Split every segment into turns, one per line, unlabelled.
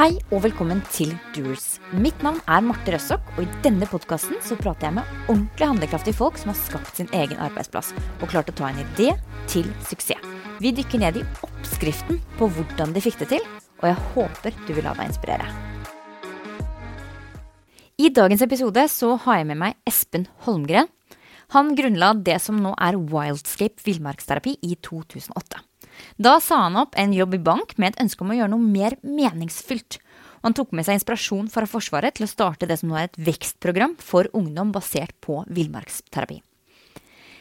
Hei og velkommen til Doers. Mitt navn er Marte Røssok, og i denne podkasten så prater jeg med ordentlig handlekraftige folk som har skapt sin egen arbeidsplass og klart å ta en idé til suksess. Vi dykker ned i oppskriften på hvordan de fikk det til, og jeg håper du vil la deg inspirere. I dagens episode så har jeg med meg Espen Holmgren. Han grunnla det som nå er Wildscape villmarksterapi i 2008. Da sa han opp en jobb i bank med et ønske om å gjøre noe mer meningsfylt. Og han tok med seg inspirasjon fra Forsvaret til å starte det som nå er et vekstprogram for ungdom basert på villmarksterapi.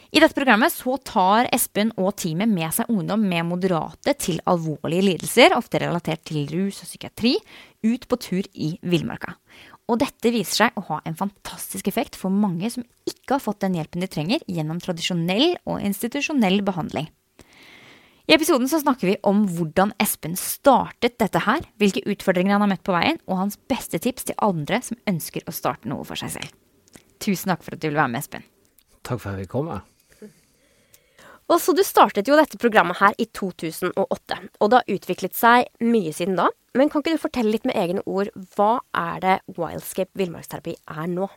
I dette programmet så tar Espen og teamet med seg ungdom med moderate til alvorlige lidelser, ofte relatert til rus og psykiatri, ut på tur i villmarka. Og dette viser seg å ha en fantastisk effekt for mange som ikke har fått den hjelpen de trenger gjennom tradisjonell og institusjonell behandling. I episoden så snakker vi om hvordan Espen startet dette her, hvilke utfordringer han har møtt på veien, og hans beste tips til andre som ønsker å starte noe for seg selv. Tusen takk for at du ville være med, Espen.
Takk for at jeg fikk komme.
Og så Du startet jo dette programmet her i 2008, og det har utviklet seg mye siden da. Men kan ikke du fortelle litt med egne ord, hva er det Wildscape villmarksterapi er nå?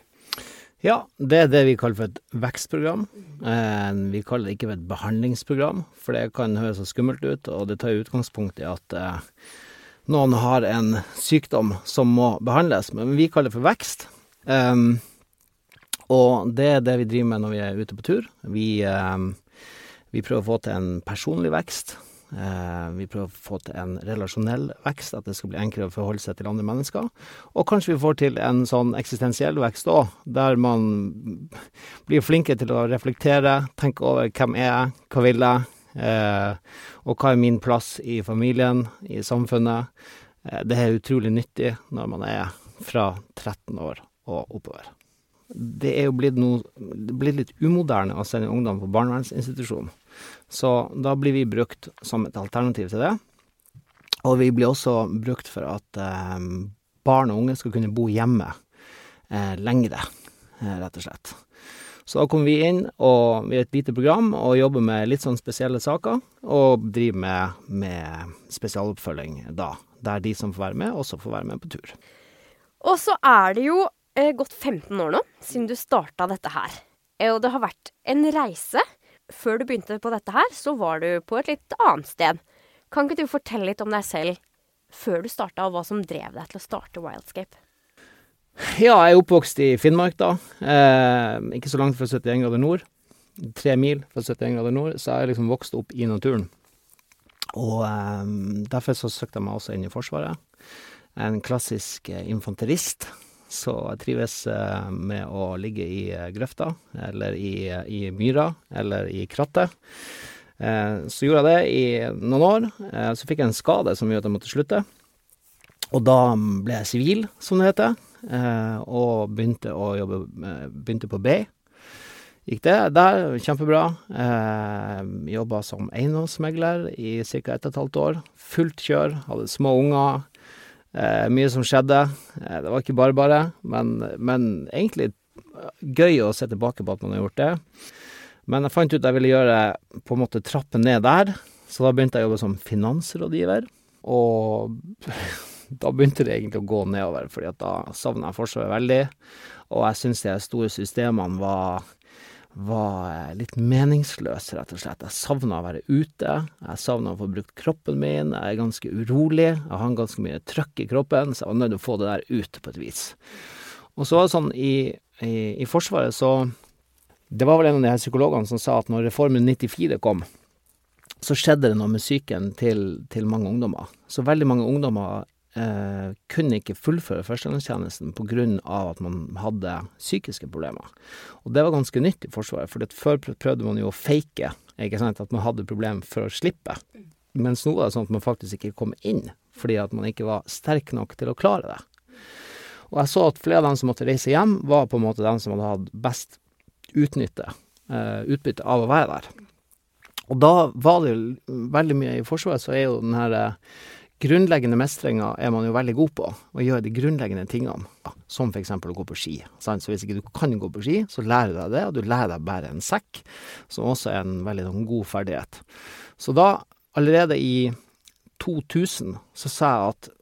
Ja, det er det vi kaller for et vekstprogram. Eh, vi kaller det ikke for et behandlingsprogram, for det kan høres så skummelt ut, og det tar utgangspunkt i at eh, noen har en sykdom som må behandles, men vi kaller det for vekst. Um, og det er det vi driver med når vi er ute på tur. Vi, vi prøver å få til en personlig vekst. Eh, vi prøver å få til en relasjonell vekst, at det skal bli enklere å forholde seg til andre mennesker. Og kanskje vi får til en sånn eksistensiell vekst òg, der man blir flinkere til å reflektere, tenke over hvem er jeg, hva vil jeg, eh, og hva er min plass i familien, i samfunnet. Eh, det er utrolig nyttig når man er fra 13 år og oppover. Det er jo blitt, noe, blitt litt umoderne å sende ungdom på barnevernsinstitusjon. Så da blir vi brukt som et alternativ til det. Og vi blir også brukt for at eh, barn og unge skal kunne bo hjemme eh, lengre, eh, rett og slett. Så da kommer vi inn, og vi er et lite program og jobber med litt sånn spesielle saker. Og driver med, med spesialoppfølging da, der de som får være med, også får være med på tur.
Og så er det jo eh, gått 15 år nå siden du starta dette her. Og det har vært en reise før du begynte på dette her, så var du på et litt annet sted. Kan ikke du fortelle litt om deg selv før du starta, og hva som drev deg til å starte Wildscape?
Ja, jeg er oppvokst i Finnmark, da. Eh, ikke så langt fra 71 grader nord. Tre mil fra 71 grader nord, så jeg har liksom vokst opp i naturen. Og eh, derfor så søkte jeg meg også inn i Forsvaret. En klassisk eh, infanterist så jeg trives eh, med å ligge i eh, grøfta, eller i, i myra, eller i krattet. Eh, så gjorde jeg det i noen år. Så fikk jeg en skade som gjorde at jeg måtte slutte. Og da ble jeg sivil, som det heter, og begynte å jobbe Begynte på BI. Gikk det der, kjempebra. Eh, Jobba som eiendomsmegler i ca. ett og et halvt år. Fullt kjør, hadde små unger. Eh, mye som skjedde. Eh, det var ikke bare bare, men, men, egentlig gøy å se tilbake på at man har gjort det. Men jeg fant ut jeg ville gjøre på en måte trappen ned der, så da begynte jeg å jobbe som finansrådgiver. Og da begynte det egentlig å gå nedover, fordi at da savna jeg Forsvaret veldig. Og jeg syns de store systemene var var eh, litt meningsløs, rett og slett. Jeg savna å være ute. Jeg savna å få brukt kroppen min. Jeg er ganske urolig. Jeg har ganske mye trøkk i kroppen, så jeg var nødt til å få det der ut på et vis. Og så var det sånn i, i, i Forsvaret, så Det var vel en av de her psykologene som sa at når Reformen 94 kom, så skjedde det noe med psyken til, til mange ungdommer. Så veldig mange ungdommer kunne ikke fullføre førstegangstjenesten på grunn av at man hadde psykiske problemer. Og det var ganske nytt i Forsvaret, for før prøvde man jo å fake ikke sant, at man hadde problemer for å slippe. Mens nå er det sånn at man faktisk ikke kom inn, fordi at man ikke var sterk nok til å klare det. Og jeg så at flere av dem som måtte reise hjem, var på en måte dem som hadde hatt best utnytte, eh, utbytte av å være der. Og da var det jo veldig mye i Forsvaret, så er jo den herre eh, grunnleggende mestringer er man jo veldig god på, å gjøre de grunnleggende tingene, som eksempel å gå på ski. Sant? Så hvis ikke du kan gå på ski, så lærer du deg det, og du lærer deg å bære en sekk, som også er en veldig sånn, god ferdighet. Så da, allerede i 2000, så sa jeg at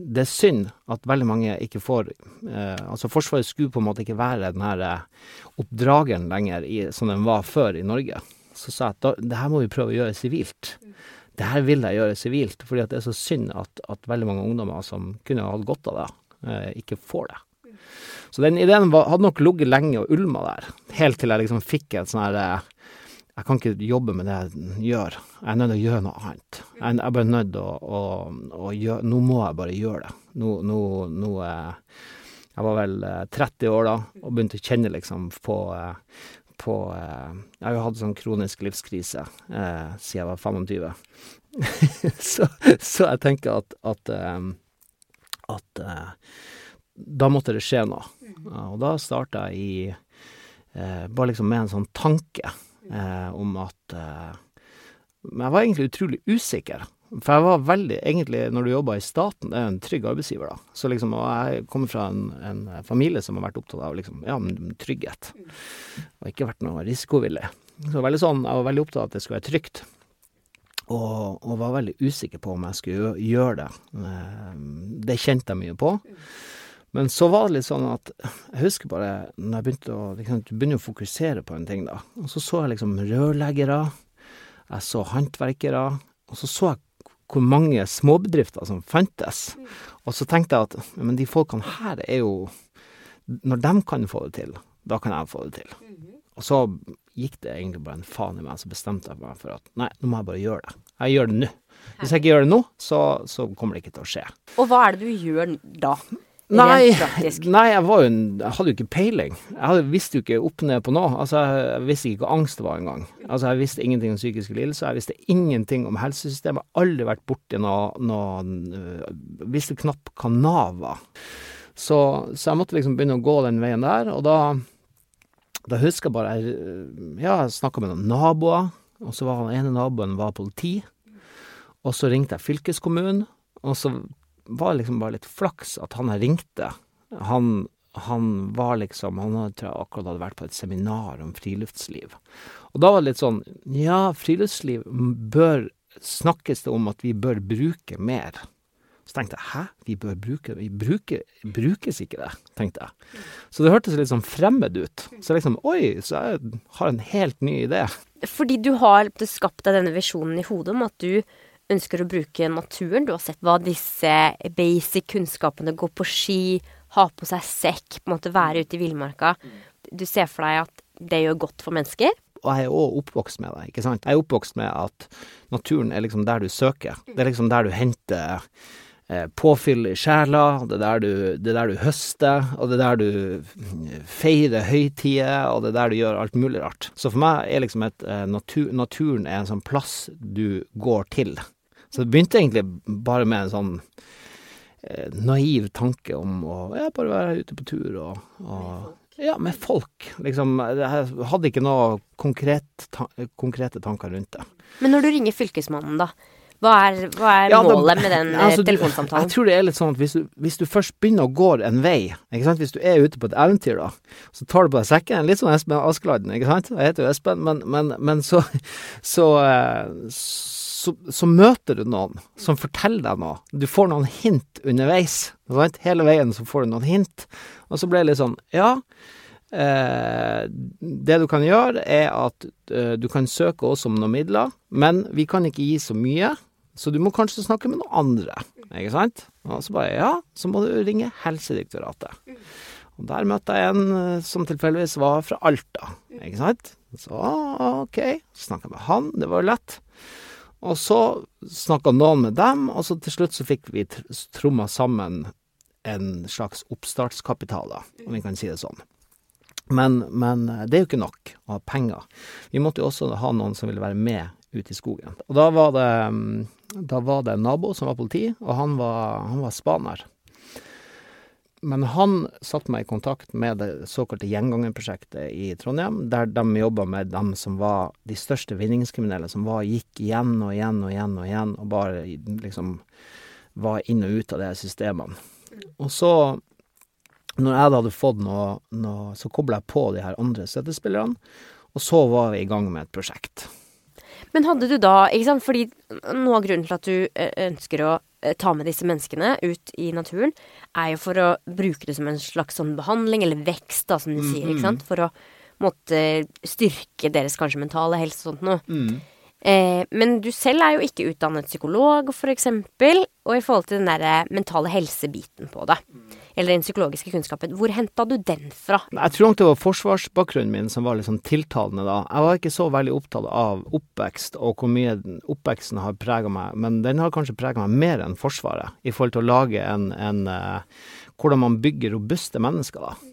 det er synd at veldig mange ikke får eh, Altså, Forsvaret skulle på en måte ikke være den her eh, oppdrageren lenger i, som den var før i Norge. Så sa jeg at da, det her må vi prøve å gjøre sivilt. Det her vil jeg gjøre sivilt, fordi det er så synd at, at veldig mange ungdommer som kunne hatt godt av det, eh, ikke får det. Så den ideen var, hadde nok ligget lenge og ulma der, helt til jeg liksom fikk et sånn herre jeg kan ikke jobbe med det jeg gjør. Jeg er nødt til å gjøre noe annet. Jeg jeg er bare nødt til å, å, å gjøre Nå må jeg bare gjøre det. Nå, nå, nå eh, Jeg var vel eh, 30 år da, og begynte å kjenne liksom på, eh, på eh, Jeg har jo hatt sånn kronisk livskrise eh, siden jeg var 25. så, så jeg tenker at at, eh, at da måtte det skje noe. Og da starta jeg i Bare liksom med en sånn tanke eh, om at Men jeg var egentlig utrolig usikker. For jeg var veldig Egentlig, når du jobber i staten, det er en trygg arbeidsgiver, da. Så liksom, og jeg kommer fra en, en familie som har vært opptatt av liksom, ja, men trygghet. Og ikke vært noe risikovillig. Så veldig sånn, jeg var veldig opptatt av at det skulle være trygt. Og, og var veldig usikker på om jeg skulle gjøre det. Eh, Det kjente jeg mye på. Men så var det litt sånn at jeg husker bare når jeg begynte å liksom, Du begynner å fokusere på en ting, da. Og så så jeg liksom rørleggere, jeg så håndverkere, og så så jeg hvor mange småbedrifter som fantes. Og så tenkte jeg at men de folkene her er jo Når de kan få det til, da kan jeg få det til. Og så gikk det egentlig bare en faen i meg, så bestemte jeg meg for at nei, nå må jeg bare gjøre det. Jeg gjør det nå. Hvis jeg ikke gjør det nå, så, så kommer det ikke til å skje.
Og hva er det du gjør da?
Nei, nei jeg, en, jeg hadde jo ikke peiling. Jeg hadde, visste jo ikke opp ned på noe. Altså, jeg, visste ikke hva angst var engang. Altså, jeg visste ingenting om psykiske lidelser. Jeg visste ingenting om helsesystemet. Jeg har aldri vært borti noe, noe jeg Visste knapt hva Nav var. Så, så jeg måtte liksom begynne å gå den veien der, og da da husker jeg bare jeg, øh, Ja, jeg snakka med noen naboer, og så var den ene naboen var politi. Og så ringte jeg fylkeskommunen, og så var liksom bare litt flaks at han jeg ringte, han, han var liksom Han hadde- akkurat hadde vært på et seminar om friluftsliv. Og da var det litt sånn Ja, friluftsliv bør Snakkes det om at vi bør bruke mer? Så tenkte jeg hæ, vi bør bruke Vi bruker, brukes ikke det, tenkte jeg. Så det hørtes litt sånn fremmed ut. Så liksom oi, så jeg har en helt ny idé.
Fordi du har skapt deg denne visjonen i hodet om at du ønsker å bruke naturen. Du har sett hva disse basic kunnskapene, gå på ski, ha på seg sekk, på en måte være ute i villmarka. Du ser for deg at det gjør godt for mennesker.
Og jeg er òg oppvokst med det, ikke sant. Jeg er oppvokst med at naturen er liksom der du søker. Det er liksom der du henter eh, påfyll i sjela, det er der du, det er der du høster, og det er der du mm, feirer høytider, og det er der du gjør alt mulig rart. Så for meg er liksom et eh, natur, naturen er en sånn plass du går til. Så det begynte egentlig bare med en sånn eh, naiv tanke om å ja, bare være ute på tur og, og ja, med folk. Liksom, jeg hadde ikke noe konkret, ta konkrete tanker rundt det.
Men når du ringer Fylkesmannen, da. Hva er, hva er
Ja, da-
målet med den eh,
Altså,
telefonsamtalen?
Jeg tror det er litt sånn at hvis du, hvis du først begynner å gå en vei, hvis du er ute på et eventyr da, så tar du på deg sekken, litt sånn Espen Askeladden, ikke sant, jeg heter jo Espen, men, men, men så, så, eh, så, så møter du noen som forteller deg noe. Du får noen hint underveis, sant, hele veien så får du noen hint, og så ble det litt sånn, ja, Eh, det du kan gjøre, er at eh, du kan søke oss om noen midler, men vi kan ikke gi så mye, så du må kanskje snakke med noen andre, ikke sant? Og så bare ja, så må du ringe Helsedirektoratet. Og der møtte jeg en eh, som tilfeldigvis var fra Alta, ikke sant? Så ok, snakka med han, det var jo lett. Og så snakka noen med dem, og så til slutt så fikk vi tr- tromma sammen en slags oppstartskapital, da, om vi kan si det sånn. Men, men eh, det er jo ikke nok å ha penger. Vi måtte jo også ha noen som ville være med ut i skogen. Og da var det, mm, da var det en nabo som var politi, og han var, han var spaner. Men han satte meg i kontakt med det såkalte Gjengangerprosjektet i Trondheim, der de jobba med dem som var de største vinningskriminelle, som var, gikk igjen og igjen og igjen og igjen, og bare liksom var inn og ut av de systemene. Og så når jeg da hadde fått noe, noe så kobla jeg på de her andre støttespillerne, og så var vi i gang med et prosjekt.
Men hadde du da, ikke sant, fordi noe av grunnen til at du eh, ønsker å ta med disse menneskene ut i naturen, er jo for å bruke det som en slags sånn behandling, eller vekst, da, som de sier, ikke sant. For å måtte styrke deres kanskje mentale helse og sånt noe. Eh, men du selv er jo ikke utdannet psykolog, for eksempel. Og i forhold til den der mentale helsebiten på det, eller den psykologiske kunnskapen, hvor henta du den fra?
Jeg tror nok det var forsvarsbakgrunnen min som var litt sånn tiltalende da. Jeg var ikke så veldig opptatt av oppvekst og hvor mye oppveksten har prega meg, men den har kanskje prega meg mer enn Forsvaret, i forhold til å lage en, en eh, Hvordan man bygger robuste mennesker, da.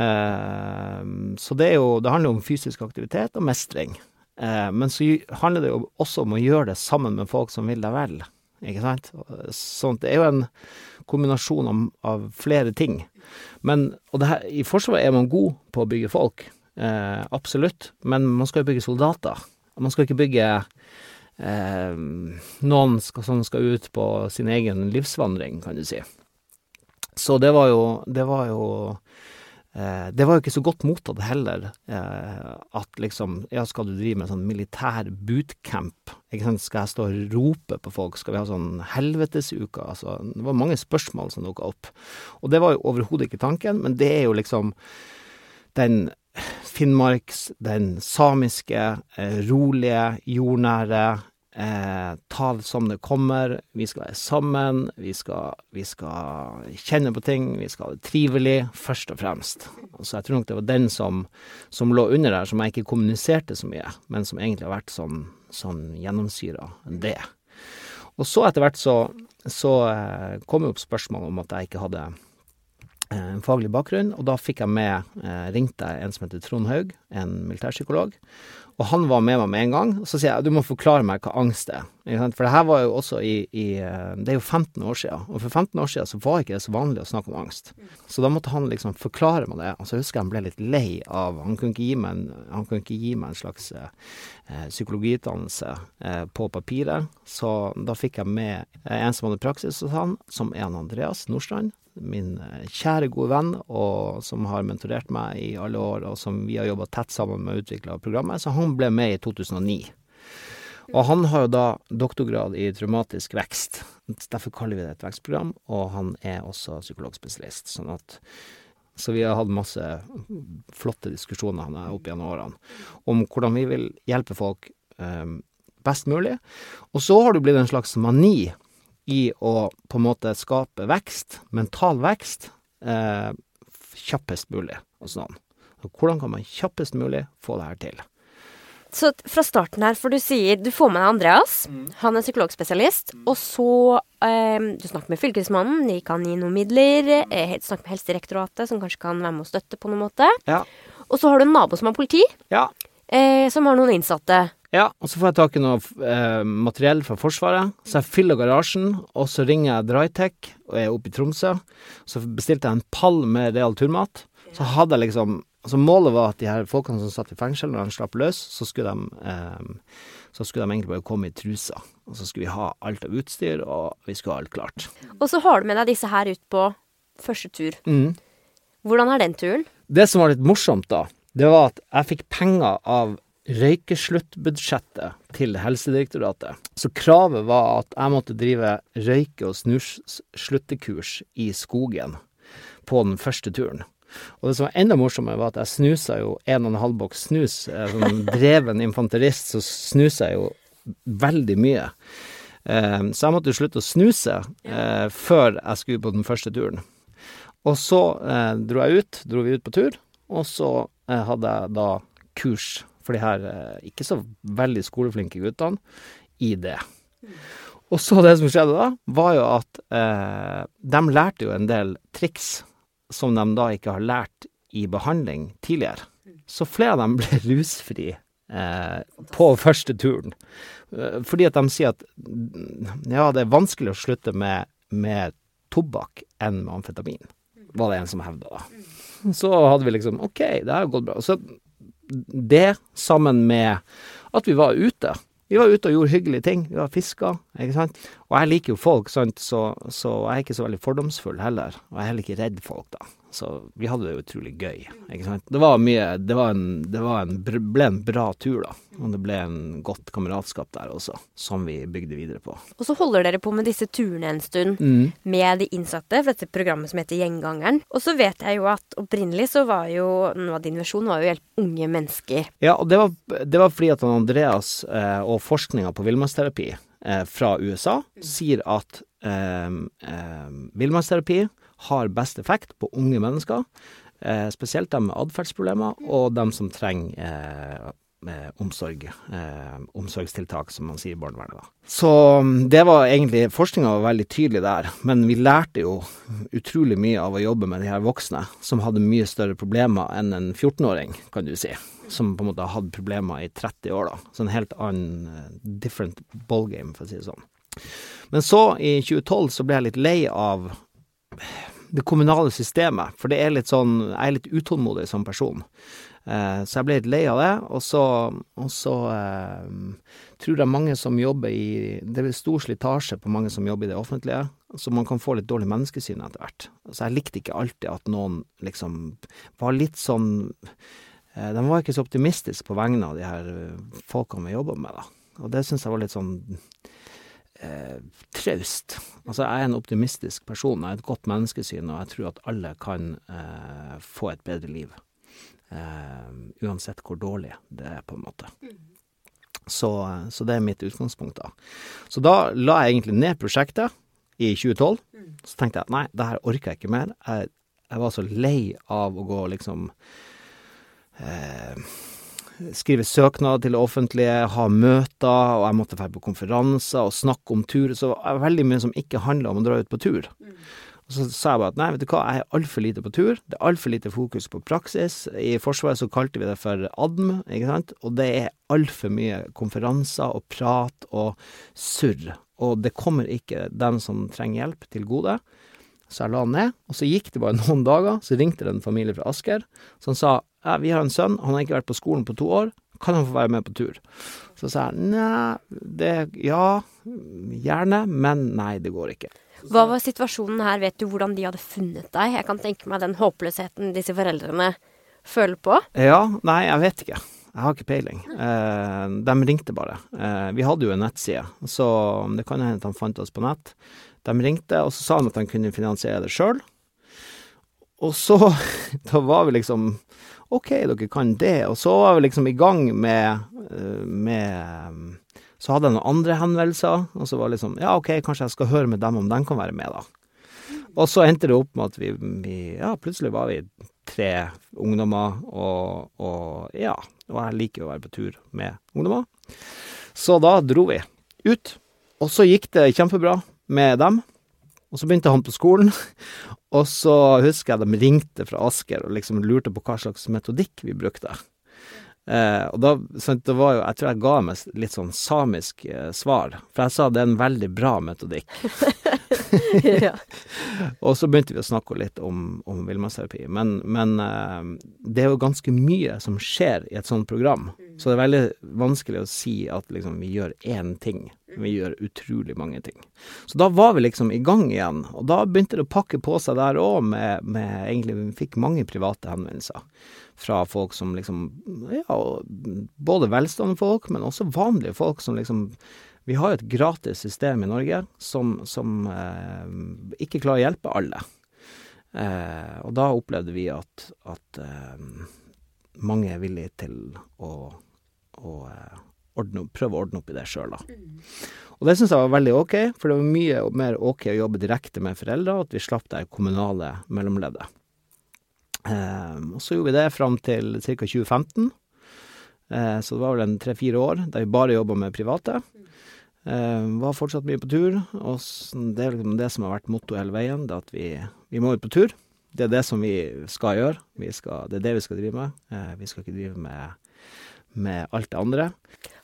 Eh, så det er jo Det handler om fysisk aktivitet og mestring. Eh, men så handler det jo også om å gjøre det sammen med folk som vil deg vel, ikke sant. Sånn, det er jo en kombinasjon av, flere ting. Men, og det her, i Forsvaret er man god på å bygge folk, eh, absolutt, men man skal jo bygge soldater. Man skal ikke bygge eh, noen skal, som skal ut på sin egen livsvandring, kan du si. Så det var jo, det var jo Det var jo ikke så godt mottatt heller, eh, at liksom Ja, skal du drive med sånn militær bootcamp? Ikke sant, skal jeg stå og rope på folk? Skal vi ha sånn helvetesuke? Altså, det var mange spørsmål som dukka opp. Og det var jo overhodet ikke tanken, men det er jo liksom den Finnmarks, den samiske, eh, rolige, jordnære, eh, ta det som det kommer. Vi skal være sammen, vi skal, vi skal kjenne på ting, vi skal ha det trivelig, først og fremst. Så jeg tror nok det var den som, som lå under der, som jeg ikke kommuniserte så mye, men som egentlig har vært sånn, sånn gjennomsyra det. Og så etter hvert så, så eh, kom jo opp spørsmålet om at jeg ikke hadde eh, en faglig bakgrunn, og da fikk jeg med, eh, ringte jeg en som heter Trond Haug, en militærpsykolog, og han var med meg med en gang. Og så sier jeg du må forklare meg hva angst er. For det her var jo også i, i eh, Det er jo 15 år siden, og for 15 år siden så var ikke det så vanlig å snakke om angst. Så da måtte han liksom forklare meg det, og så husker jeg han ble litt lei av Han kunne ikke gi meg en, han kunne ikke gi meg en slags eh, eh, psykologiutdannelse eh, på papiret, så da fikk jeg med eh, en som hadde praksis hos han, som er han Andreas Nordstrand min eh, kjære, gode venn, og som har mentorert meg i alle år, og som vi har jobba tett sammen med å utvikle programmet, så han ble med i 2009. Og han har jo da doktorgrad i traumatisk vekst. Derfor kaller vi det et vekstprogram, og han er også psykologspesialist. Sånn at Så vi har hatt masse flotte diskusjoner han er opp gjennom årene om hvordan vi vil hjelpe folk eh, best mulig. Og så har det blitt en slags mani i å på en måte skape vekst, mental vekst, eh, kjappest mulig og sånn. Og hvordan kan man kjappest mulig få det her til?
Så fra starten her, for du sier Du får med deg Andreas. Han er psykologspesialist. Og så eh, Du snakker med Fylkesmannen, de kan gi noen midler. Mm. helt- snakker med Helsedirektoratet, som kanskje kan være med å støtte på noen måte.
Ja.
Og så har du en nabo som er politi,
Ja.
eh, som har noen innsatte.
Ja, og så får jeg tak i noe eh, materiell fra Forsvaret, så jeg fyller garasjen, og så ringer jeg Drytech, og er oppe i Tromsø. Så bestilte jeg en pall med real turmat. Så hadde jeg liksom Altså målet var at de her folkene som satt i fengsel, når de slapp løs, så skulle de eh, Så skulle de egentlig bare komme i trusa. Og så skulle vi ha alt av utstyr, og vi skulle ha alt klart.
Og så har du med deg disse her ut på første tur.
Mm.
Hvordan er den turen?
Det som var litt morsomt da, det var at jeg fikk penger av røykesluttbudsjettet til Helsedirektoratet. Så kravet var at jeg måtte drive røyke- og snussluttekurs i skogen på den første turen. Og det som var enda morsommere, var at jeg snusa jo en og en halv boks snus. Eh, Som dreven infanterist så snusa jeg jo veldig mye. Eh, Så jeg måtte slutte å snuse eh, før jeg skulle på den første turen. Og så dro jeg ut, dro vi ut på tur, og så hadde jeg da kurs for de her eh, ikke så veldig skoleflinke guttene i det. Og så det som skjedde da, var jo at eh, de lærte jo en del triks som de da ikke har lært i behandling tidligere. Så flere av dem ble rusfri eh, på første turen. Eh, fordi at de sier at mm, ja, det er vanskelig å slutte med, med tobakk enn med amfetamin, var det en som hevda da. Så hadde vi liksom OK, det har gått bra. Så det sammen med at vi var ute. Vi var ute og gjorde hyggelige ting. Vi var fiska, ikke sant. Og jeg liker jo folk, sant, så, så jeg er ikke så veldig fordomsfull heller. Og jeg er heller ikke redd folk, da. Så vi hadde det utrolig gøy. Ikke sant? Det var mye Det, var en, det var en, ble en bra tur, da. Og det ble en godt kameratskap der også, som vi bygde videre på.
Og så holder dere på med disse turene en stund
Mm.
med de innsatte for dette programmet som heter Gjengangeren. Og så vet jeg jo at opprinnelig så var jo noe av din versjon var jo helt unge mennesker.
Ja, og det var, det var fordi at Andreas eh, og forskninga på villmannsterapi eh, fra USA sier at eh, eh, villmannsterapi har best effekt på unge mennesker. Eh, spesielt dem med atferdsproblemer, og dem som trenger eh, eh, omsorg. Eh, omsorgstiltak, som man sier i barnevernet. Da. Så mm, det var egentlig Forskninga var veldig tydelig der, men vi lærte jo utrolig mye av å jobbe med de her voksne, som hadde mye større problemer enn en 14-åring, kan du si. Som på en måte har hatt problemer i 30 år, da. Så en helt annen eh, different ballgame, for å si det sånn. Men så, i 2012, så ble jeg litt lei av det kommunale systemet, for det er litt sånn Jeg er litt utålmodig som person. Eh, så jeg ble litt lei av det, og så, og så eh, tror jeg mange som jobber i Det er stor slitasje på mange som jobber i det offentlige, så man kan få litt dårlig menneskesyn etter hvert. Så jeg likte ikke alltid at noen liksom var litt sånn eh, De var ikke så optimistiske på vegne av de her eh, folkene vi jobba med, da. Og det syns jeg var litt sånn eh, traust. Altså, jeg er en optimistisk person, jeg har et godt menneskesyn, og jeg tror at alle kan eh, få et bedre liv. Eh, uansett hvor dårlig det er, på en måte. Så, så det er mitt utgangspunkt, da. Så da la jeg egentlig ned prosjektet i 2012. Så tenkte jeg at nei, det her orker jeg ikke mer. Jeg, jeg var så lei av å gå liksom eh, skrive søknad til det offentlige, ha møter, og jeg måtte dra på konferanser og snakke om tur. Så det var veldig mye som ikke handla om å dra ut på tur. Og så sa jeg bare at nei, vet du hva, jeg er altfor lite på tur. Det er altfor lite fokus på praksis. I Forsvaret så kalte vi det for ADM, ikke sant. Og det er altfor mye konferanser og prat og surr. Og det kommer ikke den som trenger hjelp, til gode. Så jeg la den ned, og så gikk det bare noen dager, så ringte det en familie fra Asker som sa ja, vi har en sønn, han har ikke vært på skolen på to år, kan han få være med på tur? Så sa jeg nei, det ja, gjerne, men nei, det går ikke.
Hva var situasjonen her? Vet du hvordan de hadde funnet deg? Jeg kan tenke meg den håpløsheten disse foreldrene føler på.
Ja, nei, jeg vet ikke. Jeg har ikke peiling. Eh, de ringte bare. Eh, vi hadde jo en nettside, så det kan hende at han fant oss på nett. De ringte, og så sa han at han kunne finansiere det sjøl. Og så, da var vi liksom OK, dere kan det. Og så var vi liksom i gang med, med Så hadde jeg noen andre henvendelser, og så var det liksom Ja, OK, kanskje jeg skal høre med dem om de kan være med, da. Og så endte det opp med at vi, vi Ja, plutselig var vi tre ungdommer, og, og ja. Og jeg liker å være på tur med ungdommer. Så da dro vi ut. Og så gikk det kjempebra med dem. Og så begynte han på skolen, og så husker jeg de ringte fra Asker og liksom lurte på hva slags metodikk vi brukte. Eh, og da, sant, det var jo, jeg tror jeg ga meg litt sånn samisk eh, svar, for jeg sa det er en veldig bra metodikk.
ja.
Og så begynte vi å snakke litt om, om villmannsterapi. Men, men eh, det er jo ganske mye som skjer i et sånt program. Så det er veldig vanskelig å si at liksom, vi gjør én ting. Vi gjør utrolig mange ting. Så da var vi liksom i gang igjen. Og da begynte det å pakke på seg der òg med, med Egentlig vi fikk mange private henvendelser fra folk som liksom Ja, både velstående folk, men også vanlige folk som liksom vi har jo et gratis system i Norge som, som eh, ikke klarer å hjelpe alle. Eh, og da opplevde vi at, at eh, mange er villige til å, å ordne, prøve å ordne opp i det sjøl, da. Og det syns jeg var veldig ok, for det var mye mer ok å jobbe direkte med foreldre, at vi slapp det kommunale mellomleddet. og så gjorde vi det fram til ca. 2015. så det var vel en tre-fire år der vi bare jobba med private. Uh, var fortsatt mye på tur, og det er liksom det som har vært mottoet hele veien, det at vi, vi må ut på tur. Det er det som vi skal gjøre. Vi skal, det er det vi skal drive med. Uh, vi skal ikke drive med, med alt det andre.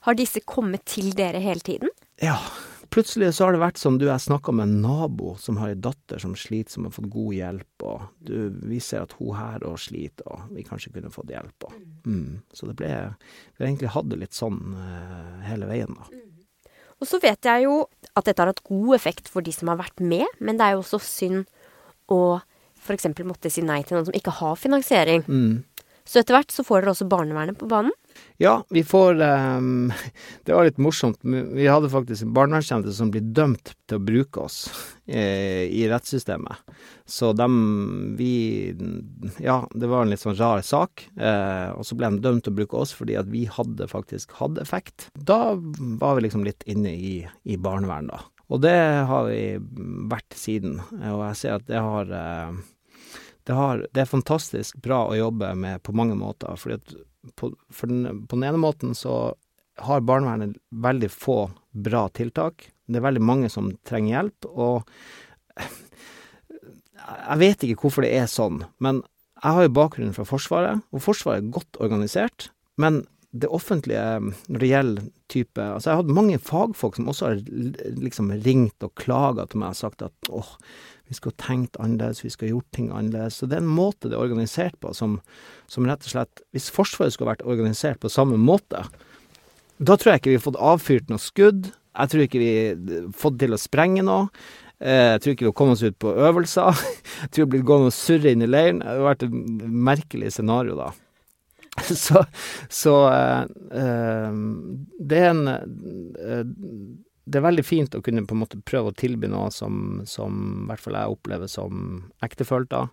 Har disse kommet til dere hele tiden?
Ja. Plutselig så har det vært som du, jeg snakka med en nabo som har ei datter som sliter, som har fått god hjelp, og du, vi ser at hun her òg sliter, og vi kanskje kunne fått hjelp, og mm. Så det ble Vi har egentlig hatt det litt sånn uh, hele veien, da.
Og så vet jeg jo at dette har hatt god effekt for de som har vært med, men det er jo også synd å f.eks. måtte si nei til noen som ikke har finansiering.
Mm.
Så etter hvert så får dere også barnevernet på banen.
Ja, vi får ehm, Det var litt morsomt. Vi hadde faktisk en barnevernstjeneste som ble dømt til å bruke oss eh, i rettssystemet. Så dem Vi Ja, det var en litt sånn rar sak. Eh, og så ble de dømt til å bruke oss fordi at vi hadde faktisk hatt effekt. Da var vi liksom litt inne i, i barnevern, da. Og det har vi vært siden. Og jeg ser at det har eh, det, har, det er fantastisk bra å jobbe med på mange måter, fordi at på, for den, på den ene måten så har barnevernet veldig få bra tiltak. Det er veldig mange som trenger hjelp, og jeg vet ikke hvorfor det er sånn, men jeg har jo bakgrunn fra Forsvaret, og Forsvaret er godt organisert, men det offentlige når det gjelder type Altså, jeg har hatt mange fagfolk som også har liksom ringt og klaga til meg og sagt at åh, vi skulle tenkt annerledes, vi skulle gjort ting annerledes. Så det er en måte det er organisert på som, som rett og slett Hvis Forsvaret skulle vært organisert på samme måte, da tror jeg ikke vi har fått avfyrt noe skudd. Jeg tror ikke vi har fått til å sprenge noe. Eh, Jeg tror ikke vi har kommet oss ut på øvelser. Jeg tror vi har blitt gående og surre inn i leiren. Det har vært et merkelig scenario, da. Så, så øh, det er en eh, Det er veldig fint å kunne på en måte prøve å tilby noe som, som hvert fall jeg opplever som ektefølt, da.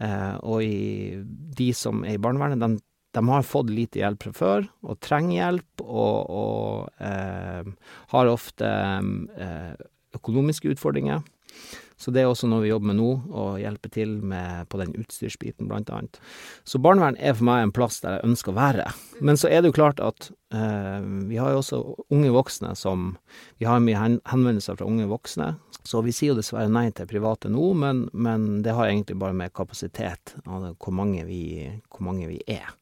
Eh, og i, de som er i barnevernet, de, de har fått lite hjelp fra før, og trenger hjelp, og, og eh, har ofte eh, økonomiske utfordringer. Så det er også noe vi jobber med nå, å hjelpe til med på den utstyrsbiten, blant annet. Så barnevern er for meg en plass der jeg ønsker å være. Men så er det jo klart at eh, vi har jo også unge voksne som Vi har mye henvendelser fra unge voksne, så vi sier jo dessverre nei til private nå, men, men det har egentlig bare med kapasitet, altså hvor mange vi, hvor mange vi er.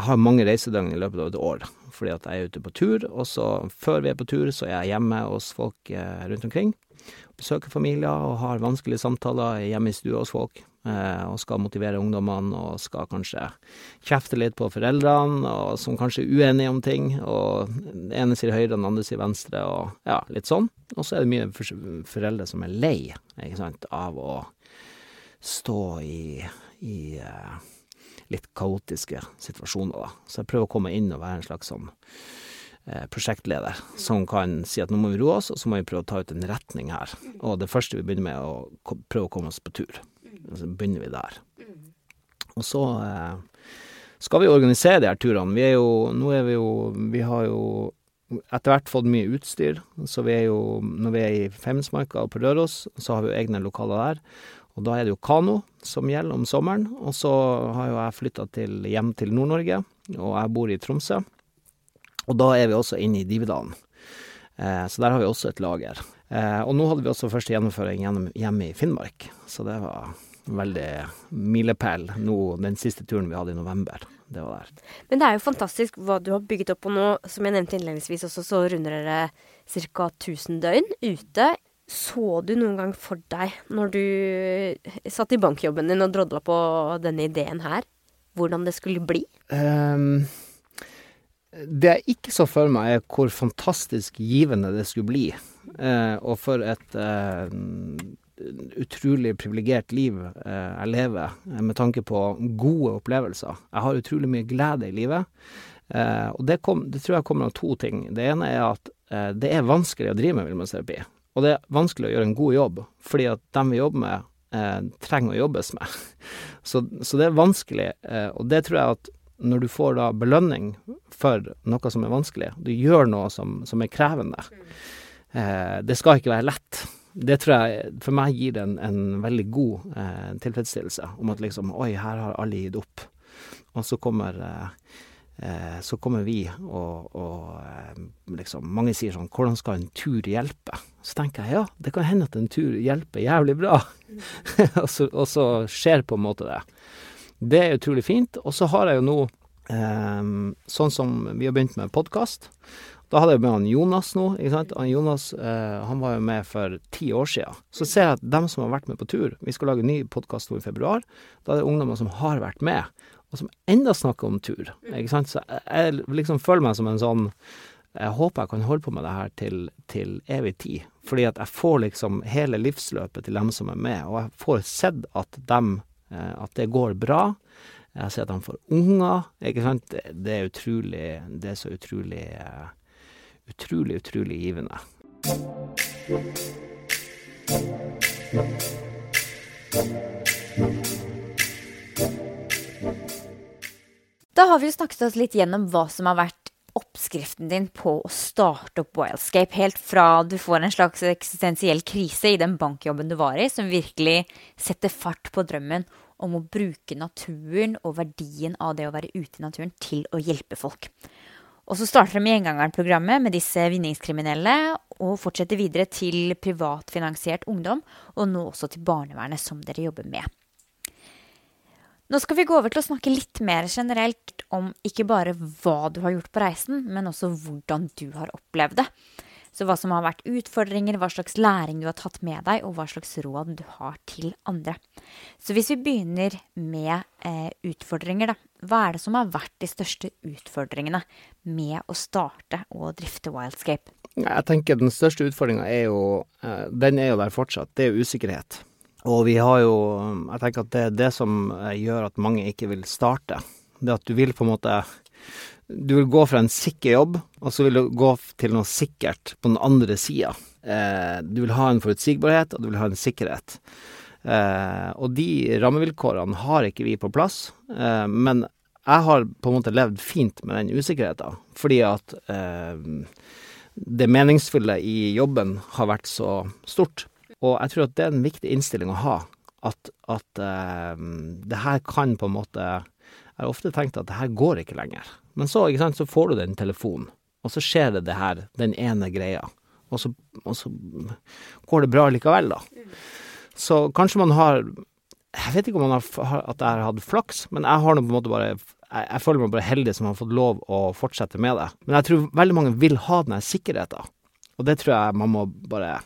Jeg har mange reisedøgn i løpet av et år, fordi at jeg er ute på tur, og så før vi er på tur, så er jeg hjemme hos folk eh, rundt omkring. Besøker familier og har vanskelige samtaler hjemme i stua hos folk, eh, og skal motivere ungdommene, og skal kanskje kjefte litt på foreldrene, og som kanskje er uenige om ting, og den ene sier høyre, den andre sier venstre, og ja, litt sånn. Og så er det mye for foreldre som er lei, ikke sant, av å stå i, i eh, litt kaotiske situasjoner. Så jeg prøver å komme inn og være en slags sånn prosjektleder som kan si at nå må vi roe oss, og så må vi prøve å ta ut en retning her. Og det første vi begynner med, er å prøve å komme oss på tur. Så begynner vi der. Og så eh, skal vi organisere de her turene. Vi er jo Nå er vi jo Vi har jo etter hvert fått mye utstyr, så vi er jo Når vi er i Femundsmarka og på Røros, så har vi jo egne lokaler der. Og da er det jo kano som gjelder om sommeren. Og så har jo jeg flytta hjem til Nord-Norge, og jeg bor i Tromsø. Og da er vi også inne i Dividalen. Eh, så der har vi også et lager. Eh, og nå hadde vi også første gjennomføring gjennom, hjemme i Finnmark, så det var veldig milepæl nå den siste turen vi hadde i november. Det var der.
Men det er jo fantastisk hva du har bygget opp. Og nå, som jeg nevnte innledningsvis også, så runder dere ca. 1000 døgn ute. Så du noen gang for deg, når du satt i bankjobben din og drodla på denne ideen her, hvordan det skulle bli?
Ehm, det jeg ikke så for meg, er hvor fantastisk givende det skulle bli. Eh, og for et eh, utrolig privilegert liv eh, jeg lever, med tanke på gode opplevelser. Jeg har utrolig mye glede i livet. Og det, kom, det tror jeg kommer av to ting. Det ene er at det er vanskelig å drive med villmannsterapi. Og det er vanskelig å gjøre en god jobb, fordi at dem vi jobber med, trenger å jobbes med. Så, så det er vanskelig, og det tror jeg at når du får da belønning for noe som er vanskelig, du gjør noe som, som er krevende eh, Det skal ikke være lett. Det tror jeg for meg gir det en, en veldig god eh, tilfredsstillelse, om at liksom Oi, her har alle gitt opp. Og så kommer eh, eh, så kommer vi og, og eh, liksom Mange sier sånn Hvordan skal en tur hjelpe? Så tenker jeg ja, det kan hende at en tur hjelper jævlig bra. og, så, og så skjer på en måte det. Det er utrolig fint. Og så har jeg jo nå eh, Sånn som vi har begynt med podkast. Da hadde jeg med han Jonas nå. ikke sant? Han Jonas eh, han var jo med for ti år siden. Så ser jeg at dem som har vært med på tur Vi skal lage en ny podkast nå i februar. Da er det ungdommer som har vært med, og som enda snakker om tur. ikke sant? Så jeg liksom føler meg som en sånn jeg håper jeg kan holde på med det her til, til evig tid. Fordi at jeg får liksom hele livsløpet til dem som er med, og jeg får sett at dem At det går bra. Jeg ser at han får unger, ikke sant. Det, er utrolig Det er så utrolig Utrolig, utrolig givende.
Da har vi jo snakket oss litt gjennom hva som har vært oppskriften din på å starte opp Wildscape, helt fra du får en slags eksistensiell krise i den bankjobben du var i, som virkelig setter fart på drømmen om å bruke naturen og verdien av det å være ute i naturen til å hjelpe folk. Og så starter de Gjengangeren-programmet med disse vinningskriminelle, og fortsetter videre til privatfinansiert ungdom, og nå også til barnevernet, som dere jobber med. Nå skal vi gå over til å snakke litt mer generelt om ikke bare hva du har gjort på reisen, men også hvordan du har opplevd det. Så hva som har vært utfordringer, hva slags læring du har tatt med deg, og hva slags råd du har til andre. Så hvis vi begynner med eh, utfordringer, da. Hva er det som har vært de største utfordringene med å starte og drifte Wildscape?
Jeg tenker den største utfordringa er jo eh, Den er jo der fortsatt. Det er jo usikkerhet. Og vi har jo Jeg tenker at det er det som eh, gjør at mange ikke vil starte. Det at du vil på en måte du vil gå fra en sikker jobb, og så vil du gå til noe sikkert på den andre sida. Eh, du vil ha en forutsigbarhet, og du vil ha en sikkerhet. Eh, og de rammevilkårene har ikke vi på plass. Men jeg har på en måte levd fint med den usikkerheten, fordi at det meningsfulle i jobben har vært så stort. Og jeg tror at det er en viktig innstilling å ha. At, at eh, det her kan på en måte Jeg har ofte tenkt at det her går ikke lenger. Men så, ikke sant, så får du den telefonen, og så skjer det det her, den ene greia. Og så, og så går det bra likevel, da. Så kanskje man har Jeg vet ikke om man har, at jeg har hatt flaks, men jeg har nå på en måte bare jeg, jeg, føler meg bare heldig som har fått lov å fortsette med det. Men jeg tror veldig mange vil ha den sikkerheten, og det tror jeg man må bare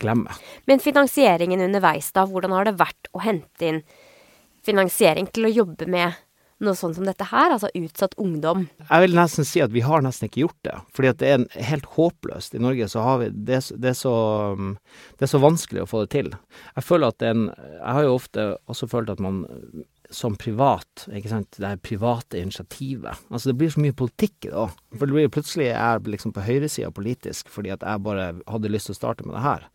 glemme.
Men finansieringen underveis, da, hvordan har det vært å hente inn finansiering til å jobbe med noe sånt som dette her, altså utsatt ungdom?
Jeg vil nesten si at vi har nesten ikke gjort det. Fordi at det er helt håpløst. I Norge så har vi det, det, er så, det er så vanskelig å få det til. Jeg føler at en Jeg har jo ofte også følt at man som privat, ikke sant, det her private initiativet. Altså det blir så mye politikk òg. For det blir plutselig jeg liksom på høyresida politisk fordi at jeg bare hadde lyst til å starte med det her.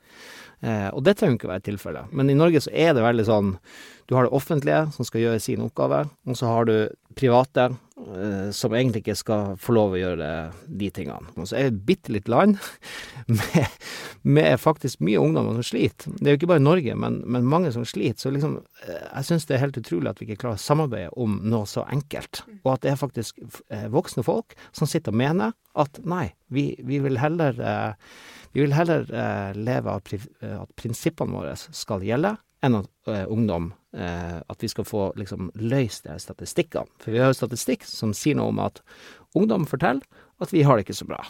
Eh, og det trenger ikke å være tilfellet. Men i Norge så er det veldig sånn Du har det offentlige som skal gjøre sin oppgave, og så har du private eh, som egentlig ikke skal få lov å gjøre de tingene. Og så er det et bitte lite land med, med, faktisk mye ungdommer som sliter. Det er jo ikke bare Norge, men, men mange som sliter. Så liksom, eh, jeg syns det er helt utrolig at vi ikke klarer å samarbeide om noe så enkelt. Og at det er faktisk voksne folk som sitter og mener at nei, vi, vi vil heller eh, vi vil heller eh, leve av eh, at prinsippene våre skal gjelde, enn at eh, ungdom At vi skal få liksom løst de statistikkene. For vi har jo statistikk som sier noe om at ungdom forteller at vi har det ikke så bra.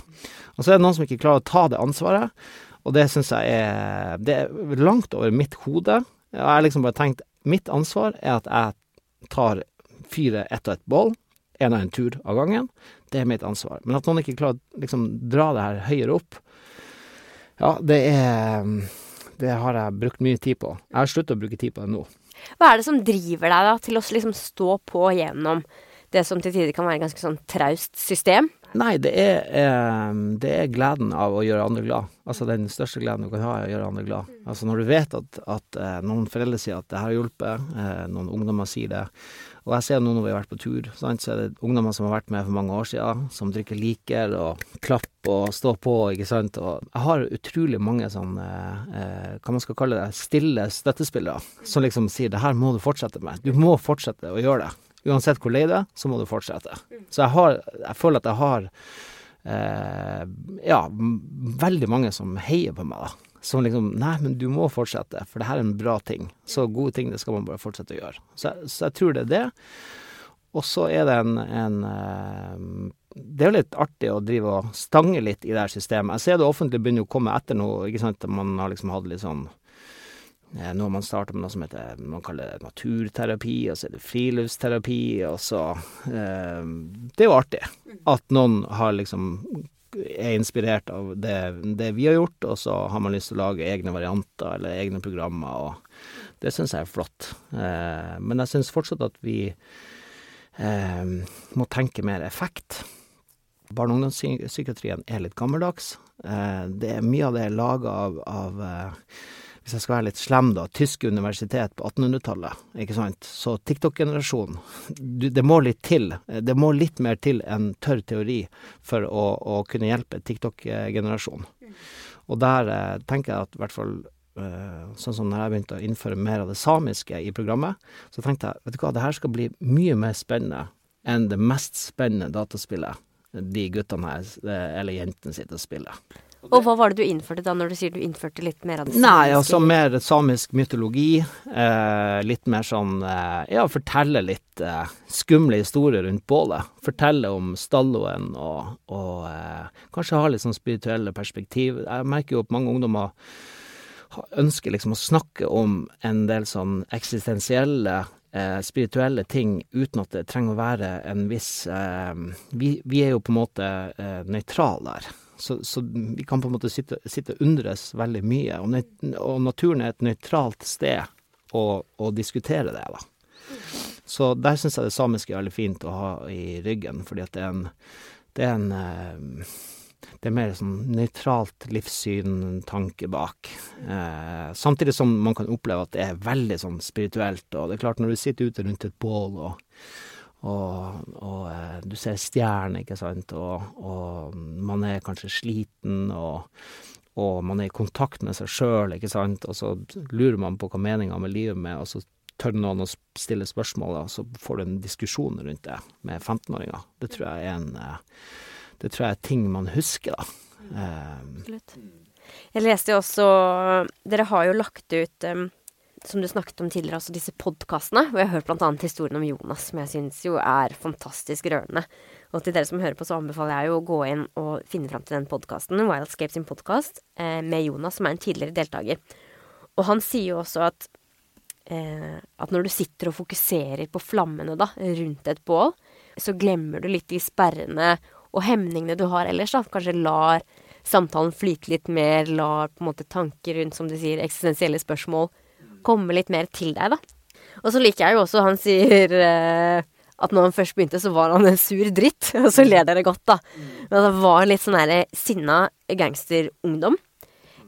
Og så er det noen som ikke klarer å ta det ansvaret, og det syns jeg er Det er langt over mitt hode. Jeg har liksom bare tenkt mitt ansvar er at jeg tar fire ett og ett bål, en og en tur av gangen. Det er mitt ansvar. Men at noen ikke klarer å liksom dra det her høyere opp, ja, det er Det har jeg brukt mye tid på. Jeg har sluttet å bruke tid på det nå.
Hva er det som driver deg da til å liksom stå på gjennom det som til tider kan være et ganske sånn traust system?
Nei, det er, eh, det er gleden av å gjøre andre glad. Altså den største gleden du kan ha, er å gjøre andre glad. Altså når du vet at, at eh, noen foreldre sier at det har hjulpet, eh, noen ungdommer sier det, og jeg ser nå når vi har vært på tur, sant, så er det ungdommer som har vært med for mange år siden, som drikker liker og klapper og står på, ikke sant. Og jeg har utrolig mange sånn, eh, hva man skal kalle det, stille støttespillere, som liksom sier det her må du fortsette med. Du må fortsette å gjøre det. Uansett hvor lei det er, så må du fortsette. Så jeg har, jeg føler at jeg har eh, ja, veldig mange som heier på meg, da som liksom Nei, men du må fortsette, for det her er en bra ting. Så gode ting, det skal man bare fortsette å gjøre. Så, så jeg tror det er det. Og så er det en, en uh, Det er jo litt artig å drive og stange litt i det her systemet. Jeg ser det offentlige begynner å komme etter noe, ikke sant. Man har liksom hatt litt sånn uh, Nå har man starta med noe som heter man kaller det naturterapi, og så er det friluftsterapi, og så eh, Det er jo artig at noen har liksom er inspirert av det, det vi har gjort, og så har man lyst til å lage egne varianter eller egne programmer, og det syns jeg er flott. Eh, men jeg syns fortsatt at vi eh, må tenke mer effekt. Barne- og ungdomspsykiatrien er litt gammeldags. Eh, det mye av det er laga av, av eh, hvis jeg skal være litt slem, da, tyske universitet på 1800-tallet, ikke sant. Så TikTok-generasjonen, det må litt til. Det må litt mer til enn tørr teori for å, å kunne hjelpe TikTok-generasjonen. Og der eh, tenker jeg at i hvert fall eh, sånn som når jeg begynte å innføre mer av det samiske i programmet, så tenkte jeg vet du hva, det her skal bli mye mer spennende enn det mest spennende dataspillet de guttene her, eh, eller jentene sitter og spiller.
Og hva var det du innførte da, når du sier du innførte litt mer av det
Nei, altså mer samisk mytologi. Eh, litt mer sånn eh, Ja, fortelle litt eh, skumle historier rundt bålet. Fortelle om stalloen og, og eh, kanskje ha litt sånn spirituelle perspektiv. Jeg merker jo at mange ungdommer ønsker liksom å snakke om en del sånn eksistensielle eh, spirituelle ting uten at det trenger å være en viss eh, vi, vi, er jo på en måte eh, nøytrale der. Så, så, vi kan på en måte sitte, og undres veldig mye. Og, og, naturen er et nøytralt sted å, å diskutere det, da. Så der syns jeg det samiske er veldig fint å ha i ryggen, fordi at det er en Det er, en, eh, det er mer sånn nøytralt livssyn, tanke bak. Eh, samtidig som man kan oppleve at det er veldig sånn spirituelt. Og det er klart, når du sitter ute rundt et bål og og, og eh, du ser stjerner, ikke sant, og, og, man er kanskje sliten, og, og man er i kontakt med seg sjøl, ikke sant, og så lurer man på hva meninga med livet med, og så tør noen å stille spørsmål, og så får du en diskusjon rundt det med 15-åringer. Det tror jeg er en eh, Det tror jeg er ting man husker, da.
Absolutt. Jeg leste jo også Dere har jo lagt ut um som du snakket om tidligere, altså disse podkastene. Og jeg har hørt bl.a. historien om Jonas, som jeg syns jo er fantastisk rørende. Og til dere som hører på, så anbefaler jeg jo å gå inn og finne fram til den podkasten, Wildscape sin podkast, eh, med Jonas, som er en tidligere deltaker. Og han sier jo også at eh, at når du sitter og fokuserer på flammene da, rundt et bål, så glemmer du litt de sperrene og hemningene du har ellers. da. Kanskje lar samtalen flyte litt mer, lar på en måte tanker rundt, som du sier, eksistensielle spørsmål komme litt mer til deg, da. Og så liker jeg jo også han sier eh, at når han først begynte, så var han en sur dritt. Og så ler dere godt, da. Men det var litt sånn derre sinna gangsterungdom.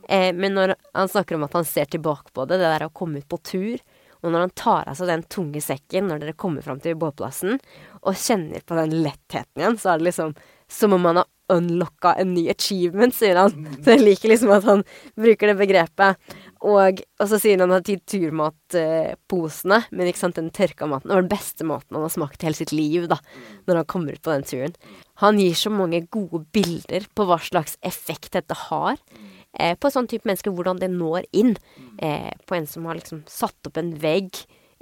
Eh, men når han snakker om at han ser tilbake på det, det der å komme ut på tur, og når han tar av seg den tunge sekken når dere kommer fram til båtplassen, og kjenner på den lettheten igjen, så er det liksom som om han har unlocka en ny achievement, sier han. Så jeg liker liksom at han bruker det begrepet. Og, og så sier han at de turmatposene, men ikke sant, den tørka maten, var den beste maten han har smakt hele sitt liv, da, når han kommer ut på den turen. Han gir så mange gode bilder på hva slags effekt dette har. Eh, på sånn type mennesker, hvordan det når inn. Eh, på en som har liksom satt opp en vegg,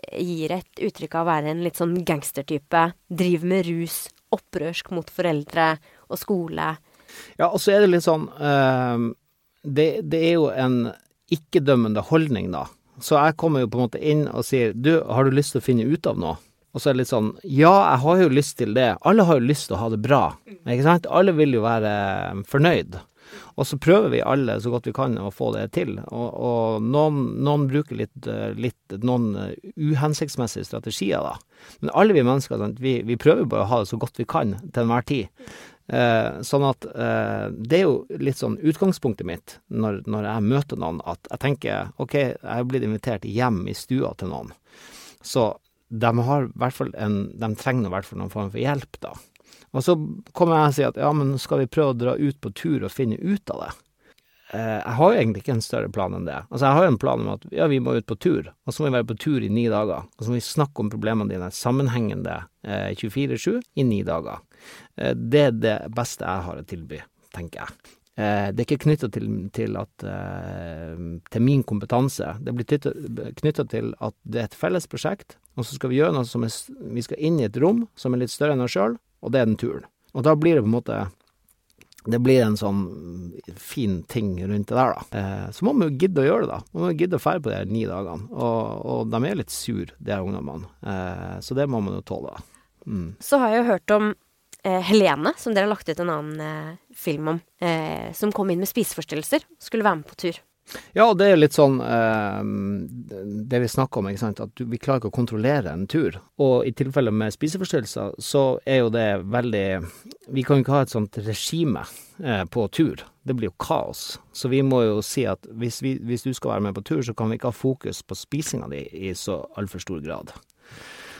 eh, gir et uttrykk av å være en litt sånn gangstertype, driver med rus, opprørsk mot foreldre og skole.
Ja, og så er det litt sånn uh, det, det, er jo en ikke-dømmende holdning, da. Så jeg kommer jo på en måte inn og sier du, har du lyst til å finne ut av noe? Og så er det litt sånn ja, jeg har jo lyst til det. Alle har jo lyst til å ha det bra, ikke sant? Alle vil jo være fornøyd. Og så prøver vi alle så godt vi kan å få det til. Og, og noen, noen, bruker litt, litt, noen uhensiktsmessige strategier, da. Men alle vi mennesker, vi, vi prøver bare å ha det så godt vi kan til enhver tid. Eh, sånn at eh, det er jo litt sånn utgangspunktet mitt når, når, jeg møter noen, at jeg tenker OK, jeg er blitt invitert hjem i stua til noen. Så de har hvert fall en De trenger i hvert fall noen form for hjelp, da. Og så kommer jeg og sier at ja, men skal vi prøve å dra ut på tur og finne ut av det? Eh, jeg har jo egentlig ikke en større plan enn det. Altså, jeg har jo en plan om at ja, vi må ut på tur, og så må vi være på tur i ni dager. Og så må vi snakke om problemene dine sammenhengende eh, 24-7 i ni dager. Eh, det er det beste jeg har å tilby, tenker jeg. Eh, det er ikke knytta til, til, eh, til, min kompetanse. Det blir knytta til at det er et felles prosjekt, og så skal vi gjøre noe som er Vi skal inn i et rom som er litt større enn oss sjøl, og det er den turen. Og da blir det på en måte det blir en sånn fin ting rundt det der, da. Så må man jo gidde å gjøre det, da. Man må jo gidde å ferde på de ni dagene. Og, og de er litt sur, de her ungdommene. Så det må man jo tåle, da.
Mm. Så har jeg jo hørt om Helene, som dere har lagt ut en annen eh, film om, eh, som kom inn med spiseforstyrrelser. Skulle være med på tur.
Ja, og det er litt sånn eh, det vi snakker om, ikke sant. At vi klarer ikke å kontrollere en tur. Og i tilfelle med spiseforstyrrelser, så er jo det veldig Vi kan jo ikke ha et sånt regime eh, på tur. Det blir jo kaos. Så vi må jo si at hvis, vi, hvis du skal være med på tur, så kan vi ikke ha fokus på spisinga di i så altfor stor grad.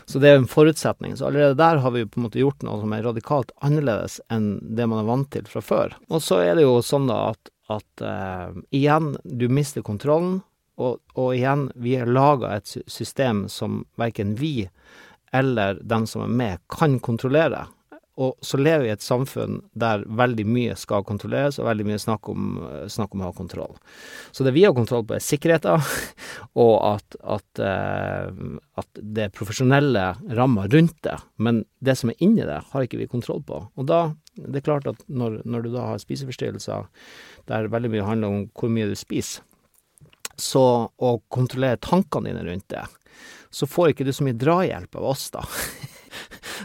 Så det er en forutsetning. Så allerede der har vi på en måte gjort noe som er radikalt annerledes enn det man er vant til fra før. Og så er det jo sånn da at, at uh, igjen, du mister kontrollen. Og, og igjen, vi har laga et system som verken vi eller den som er med, kan kontrollere. Og så lever vi i et samfunn der veldig mye skal kontrolleres, og veldig mye snakk om, snakk om å ha kontroll. Så det vi har kontroll på, er sikkerheten, og at, at, eh, at det profesjonelle rammer rundt det. Men det som er inni det, har ikke vi kontroll på. Og da, det er klart at når, når du da har spiseforstyrrelser der veldig mye handler om hvor mye du spiser, så å kontrollere tankene dine rundt det, så får ikke du så mye drahjelp av oss, da.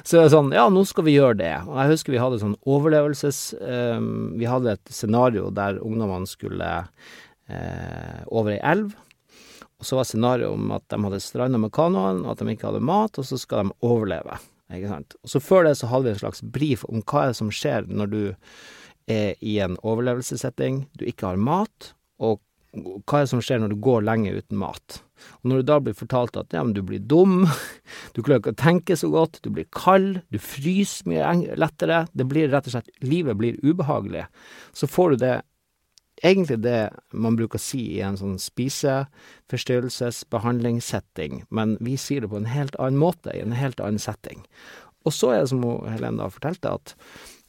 Så det er sånn, ja, nå skal vi gjøre det. Og jeg husker vi hadde sånn overlevelses... Um, vi hadde et scenario der ungdommene skulle uh, over ei elv. Og så var scenarioet om at de hadde stranda med kanoen, og at de ikke hadde mat, og så skal de overleve. Ikke sant. Og så før det så hadde vi en slags brief om hva er det som skjer når du er i en overlevelsessetting, du ikke har mat, og hva er det som skjer når du går lenge uten mat. Og når du da blir fortalt at ja, men du blir dum, du klarer ikke å tenke så godt, du blir kald, du fryser mye lettere, det blir rett og slett Livet blir ubehagelig. Så får du det egentlig det man bruker å si i en sånn spiseforstyrrelsesbehandlingssetting, men vi sier det på en helt annen måte, i en helt annen setting. Og så er det som Helene da fortalte, at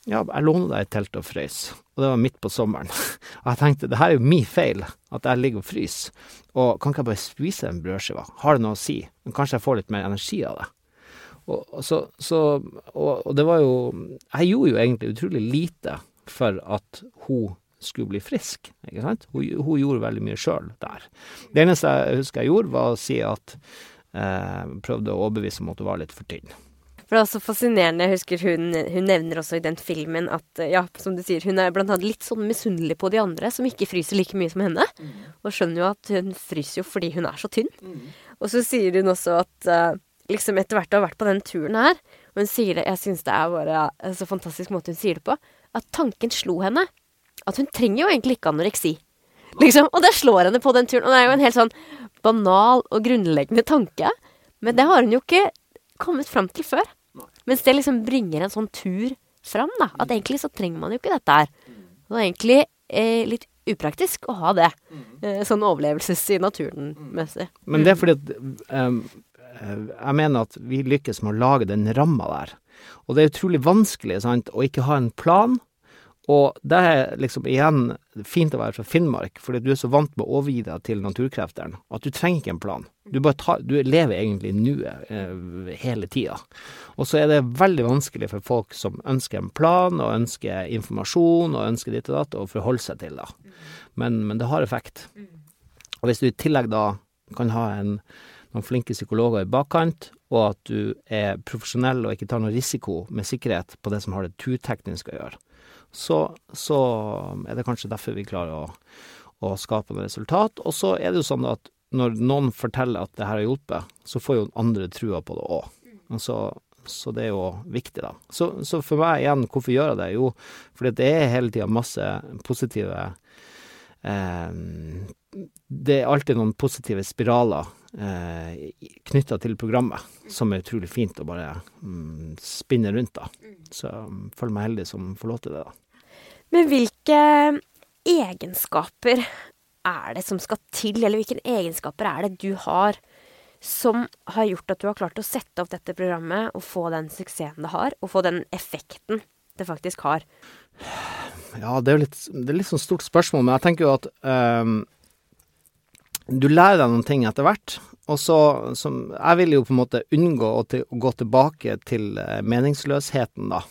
ja, jeg låner deg et telt og frøys, og det var midt på sommeren. Og jeg tenkte, det her er jo min feil, at jeg ligger og fryser, og kan ikke jeg bare spise en brødskiva, Har det noe å si? Men kanskje jeg får litt mer energi av det? Og, og så, så og, og, det var jo Jeg gjorde jo egentlig utrolig lite for at hun skulle bli frisk, ikke sant? Hun, hun gjorde veldig mye sjøl der. Det eneste jeg husker jeg gjorde, var å si at eh, Prøvde å overbevise om at hun var litt for tynn.
For det er også fascinerende. Jeg husker hun, hun, nevner også i den filmen at ja, som du sier, hun er blant annet litt sånn misunnelig på de andre som ikke fryser like mye som henne. Mm. Og skjønner jo at hun fryser jo fordi hun er så tynn. Mm. Og så sier hun også at uh, liksom etter hvert å ha vært på den turen her, og hun sier det Jeg syns det er bare en så fantastisk måte hun sier det på, at tanken slo henne. At hun trenger jo egentlig ikke anoreksi. Liksom. Og det slår henne på den turen. Og det er jo en helt sånn banal og grunnleggende tanke. Men det har hun jo ikke kommet fram til før. Mens det liksom bringer en sånn tur fram, da. At egentlig så trenger man jo ikke dette her. Det er egentlig eh, litt upraktisk å ha det. Eh, sånn overlevelses i naturen-messig.
Men det er fordi at um, jeg mener at vi lykkes med å lage den ramma der. Og det er utrolig vanskelig sant, å ikke ha en plan og det er liksom igjen fint å være fra Finnmark, fordi du er så vant med å overgi deg til naturkreftene at du trenger ikke en plan. Du, tar, du lever egentlig nuet eh, hele tida. Og så er det veldig vanskelig for folk som ønsker en plan, og ønsker informasjon, og ønsker ditt og datt, å forholde seg til det. Men, men, det har effekt. Og hvis du i tillegg da kan ha en, noen flinke psykologer i bakkant, og at du er profesjonell og ikke tar noe risiko med sikkerhet på det som har det turteknisk å gjøre, så, så er det kanskje derfor vi klarer å, å skape noe resultat. Og så er det jo sånn at når noen forteller at det her har hjulpet, så får jo andre trua på det òg. Så, så, det er jo viktig, da. Så, så, for meg igjen, hvorfor gjør jeg det? Jo, fordi det er hele tida masse positive Det er alltid noen positive spiraler eh, knytta til programmet, som er utrolig fint å bare mm, spinne rundt, da. Så jeg um, føler meg heldig som får lov til det, da.
Men hvilke egenskaper er det som skal til, eller hvilke egenskaper er det du har som har gjort at du har klart å sette opp dette programmet og få den suksessen det har, og få den effekten det faktisk har?
Ja, det er jo litt, det er litt sånn stort spørsmål, men jeg tenker jo at um, du lærer deg noen ting etter hvert. Og så som, Jeg vil jo på en måte unngå å, til, å gå tilbake til uh, meningsløsheten, da.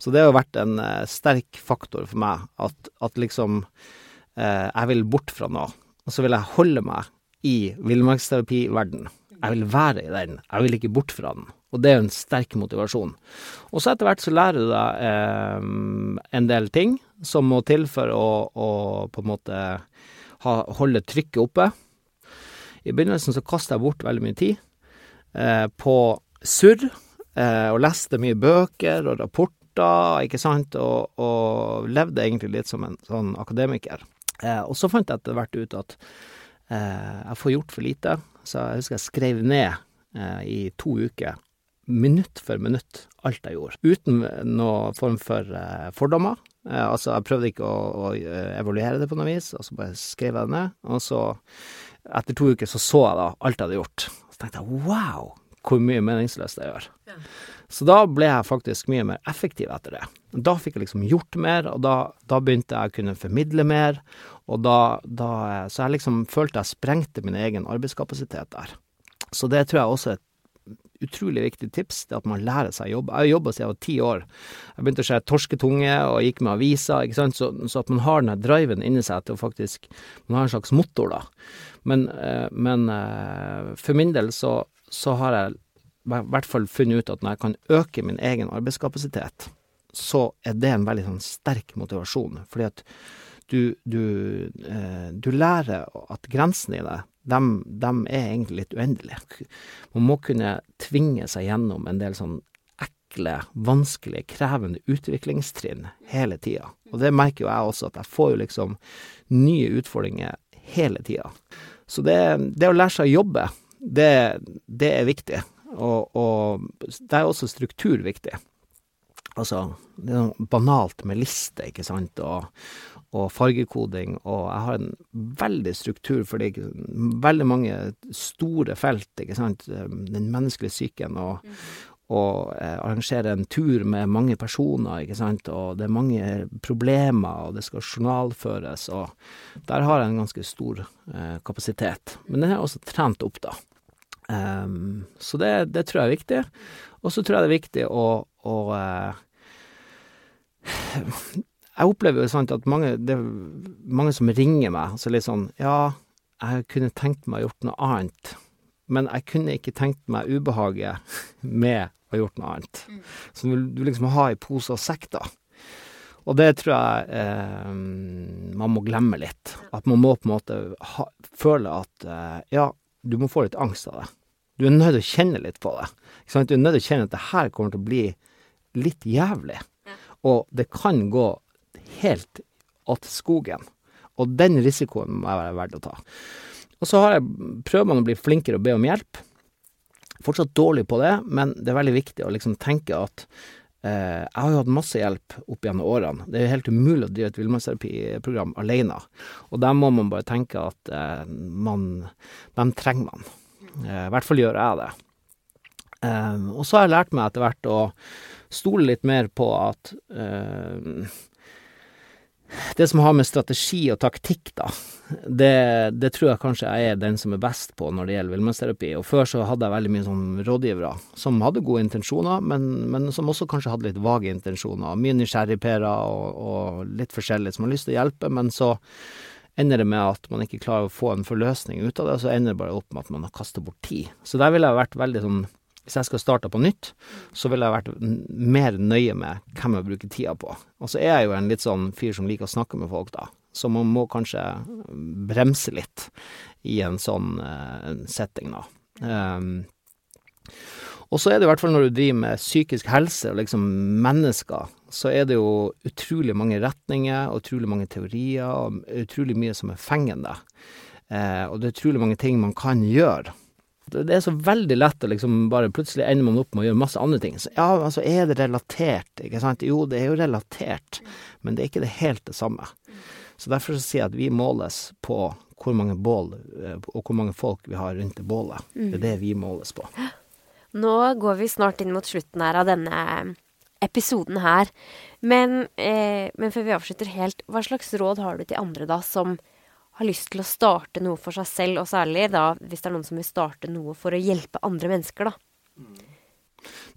Så det har jo vært en uh, sterk faktor for meg at, at liksom uh, Jeg vil bort fra noe, og så vil jeg holde meg i villmarksterapiverden. Jeg vil være i den, jeg vil ikke bort fra den. Og det er jo en sterk motivasjon. Og så etter hvert så lærer du deg eh, en del ting som må til for å, å på en måte ha, holde trykket oppe. I begynnelsen så kasta jeg bort veldig mye tid eh, på surr, eh, og leste mye bøker og rapporter, ikke sant, og, og levde egentlig litt som en sånn akademiker. Og så fant jeg etter hvert ut at jeg får gjort for lite, så jeg husker jeg skrev ned i to uker minutt for minutt alt jeg gjorde, uten noen form for eh, fordommer. Eh, altså, jeg prøvde ikke å, å eh, evaluere det på noe vis, og så bare skrev jeg det ned. Og så, etter to uker, så så jeg da alt jeg hadde gjort. Så tenkte jeg wow, hvor mye meningsløst jeg gjør. Ja. Så da ble jeg faktisk mye mer effektiv etter det. Da fikk jeg liksom gjort mer, og da, da begynte jeg å kunne formidle mer. Og da, da Så jeg liksom følte jeg sprengte min egen arbeidskapasitet der. Så det tror jeg også er et utrolig viktig tips, det at man lærer seg å jobbe. Jeg har jobba siden jeg var ti år. Jeg begynte å skjære torsketunge og gikk med aviser, ikke sant, så, så, at man har den driven inni seg til å faktisk Man har en slags motor, da. Men, eh, men eh, for min del så, så har jeg i hvert fall funnet ut at når jeg kan øke min egen arbeidskapasitet, så er det en veldig sånn sterk motivasjon. Fordi at du, du, eh, du lærer at grensen i deg dem, dem er egentlig litt uendelige. Man må kunne tvinge seg gjennom en del sånn ekle, vanskelige, krevende utviklingstrinn hele tida. Og det merker jo jeg også, at jeg får jo liksom nye utfordringer hele tida. Så det, det, å lære seg å jobbe, det, det er viktig. Og, og det er også struktur viktig. Altså, det er noe banalt med liste, ikke sant, og, og fargekoding, og jeg har en veldig struktur for det veldig mange store felt, ikke sant, den menneskelige psyken, og, mm. og eh, arrangere en tur med mange personer, ikke sant, og det er mange problemer, og det skal journalføres, og der har jeg en ganske stor eh, kapasitet. Men den er også trent opp, da. Um, så det, det, tror jeg er viktig. Og så tror jeg det er viktig å, å uh, jeg opplever jo sant at mange, det er mange som ringer meg, så litt sånn Ja, jeg kunne tenkt meg å gjort noe annet, men jeg kunne ikke tenkt meg ubehaget med å gjort noe annet. Mm. Så du, vil liksom ha i pose og sekk, da. Og det tror jeg eh, man må glemme litt. At man må på en måte ha, føle at eh, ja, du må få litt angst av det. Du er nødt til å kjenne litt på det. Du er nødt til å kjenne at det her kommer til å bli litt jævlig. Og det kan gå helt åt skogen. Og den risikoen må jeg være verdt å ta. Og så har jeg, prøver man å bli flinkere og be om hjelp. Fortsatt dårlig på det, men det er veldig viktig å liksom tenke at eh, jeg har jo hatt masse hjelp opp gjennom årene. Det er jo helt umulig å drive et villmannsterapiprogram alene. Og der må man bare tenke at eh, man Dem trenger man. Eh, I hvert fall gjør jeg det. Eh, og så har jeg lært meg etter hvert å stole litt mer på at eh, det som har med strategi og taktikk, da, det, det, tror jeg kanskje jeg er den som er best på når det gjelder villmannsterapi. Og før så hadde jeg veldig mye sånn rådgivere som hadde gode intensjoner, men, men som også kanskje hadde litt vage intensjoner. Mye nysgjerrigpærer og, og litt forskjellig som har lyst til å hjelpe, men så ender det med at man ikke klarer å få en forløsning ut av det, og så ender det bare opp med at man har kasta bort tid. Så der ville jeg vært veldig sånn hvis jeg skal starte på nytt, så ville jeg vært mer nøye med hvem jeg bruker tida på. Og så er jeg jo en litt sånn fyr som liker å snakke med folk, da. Så man må kanskje bremse litt i en sånn uh, setting, da. Um, og så er det i hvert fall når du driver med psykisk helse og liksom mennesker, så er det jo utrolig mange retninger, utrolig mange teorier, og utrolig mye som er fengende. Eh, og det er utrolig mange ting man kan gjøre. Det er så veldig lett å liksom bare plutselig ender man opp med å gjøre masse andre ting. Så ja, altså, er det relatert, ikke sant? Jo, det er jo relatert, men det er ikke det helt det samme. Så derfor så sier jeg at vi måles på hvor mange bål eh, og hvor mange folk vi har rundt det bålet. Det er det vi måles på.
Nå går vi snart inn mot slutten her av denne episoden her. Men, eh, men før vi avslutter helt, hva slags råd har du til andre da som har lyst til å starte noe for seg selv, og særlig da hvis det er noen som vil starte noe for å hjelpe andre mennesker, da?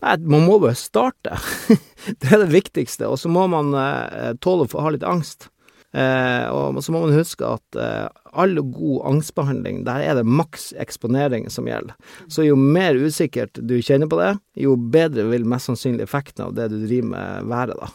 Nei, man må bare starte. det er det viktigste. Og så må man eh, tåle å ha litt angst. Eh, og så må man huske at eh, all god angstbehandling, der er det maks eksponering som gjelder. Så jo mer usikkert du kjenner på det, jo bedre vil mest sannsynlig effekten av det du driver med være, da.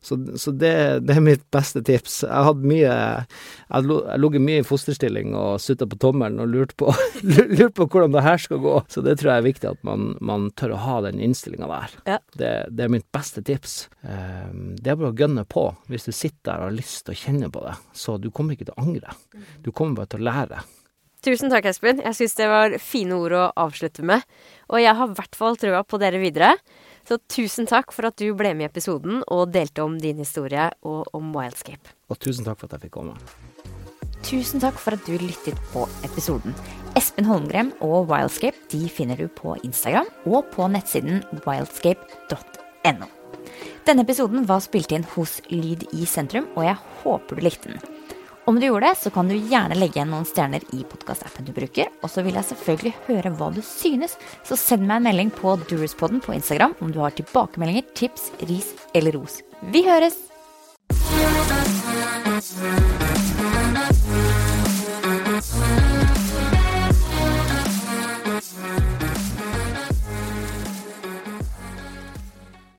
Så, så det, det, er mitt beste tips. Jeg hadde mye Jeg har ligget mye i fosterstilling og sutta på tommelen og lurt på, lurt på hvordan det her skal gå. Så det tror jeg er viktig at man, man tør å ha den innstillinga der.
Ja.
Det, det, er mitt beste tips. Um, det er bare å gønne på hvis du sitter der og har lyst til å kjenne på det. Så du kommer ikke til å angre. Du kommer bare til å lære.
Tusen takk, Espen. Jeg syns det var fine ord å avslutte med. Og jeg har i hvert fall trua på dere videre. Så tusen takk for at du ble med i episoden og delte om din historie og om Wildscape.
Og tusen takk for at jeg fikk komme.
Tusen takk for at du lyttet på episoden. Espen Holmgren og Wildscape de finner du på Instagram og på nettsiden wildscape.no. Denne episoden var spilt inn hos Lyd i sentrum, og jeg håper du likte den. Om du gjorde det, så kan du gjerne legge igjen noen stjerner i podkastappen du bruker. Og så vil jeg selvfølgelig høre hva du synes, så send meg en melding på Duruspodden på Instagram om du har tilbakemeldinger, tips, ris eller ros. Vi høres!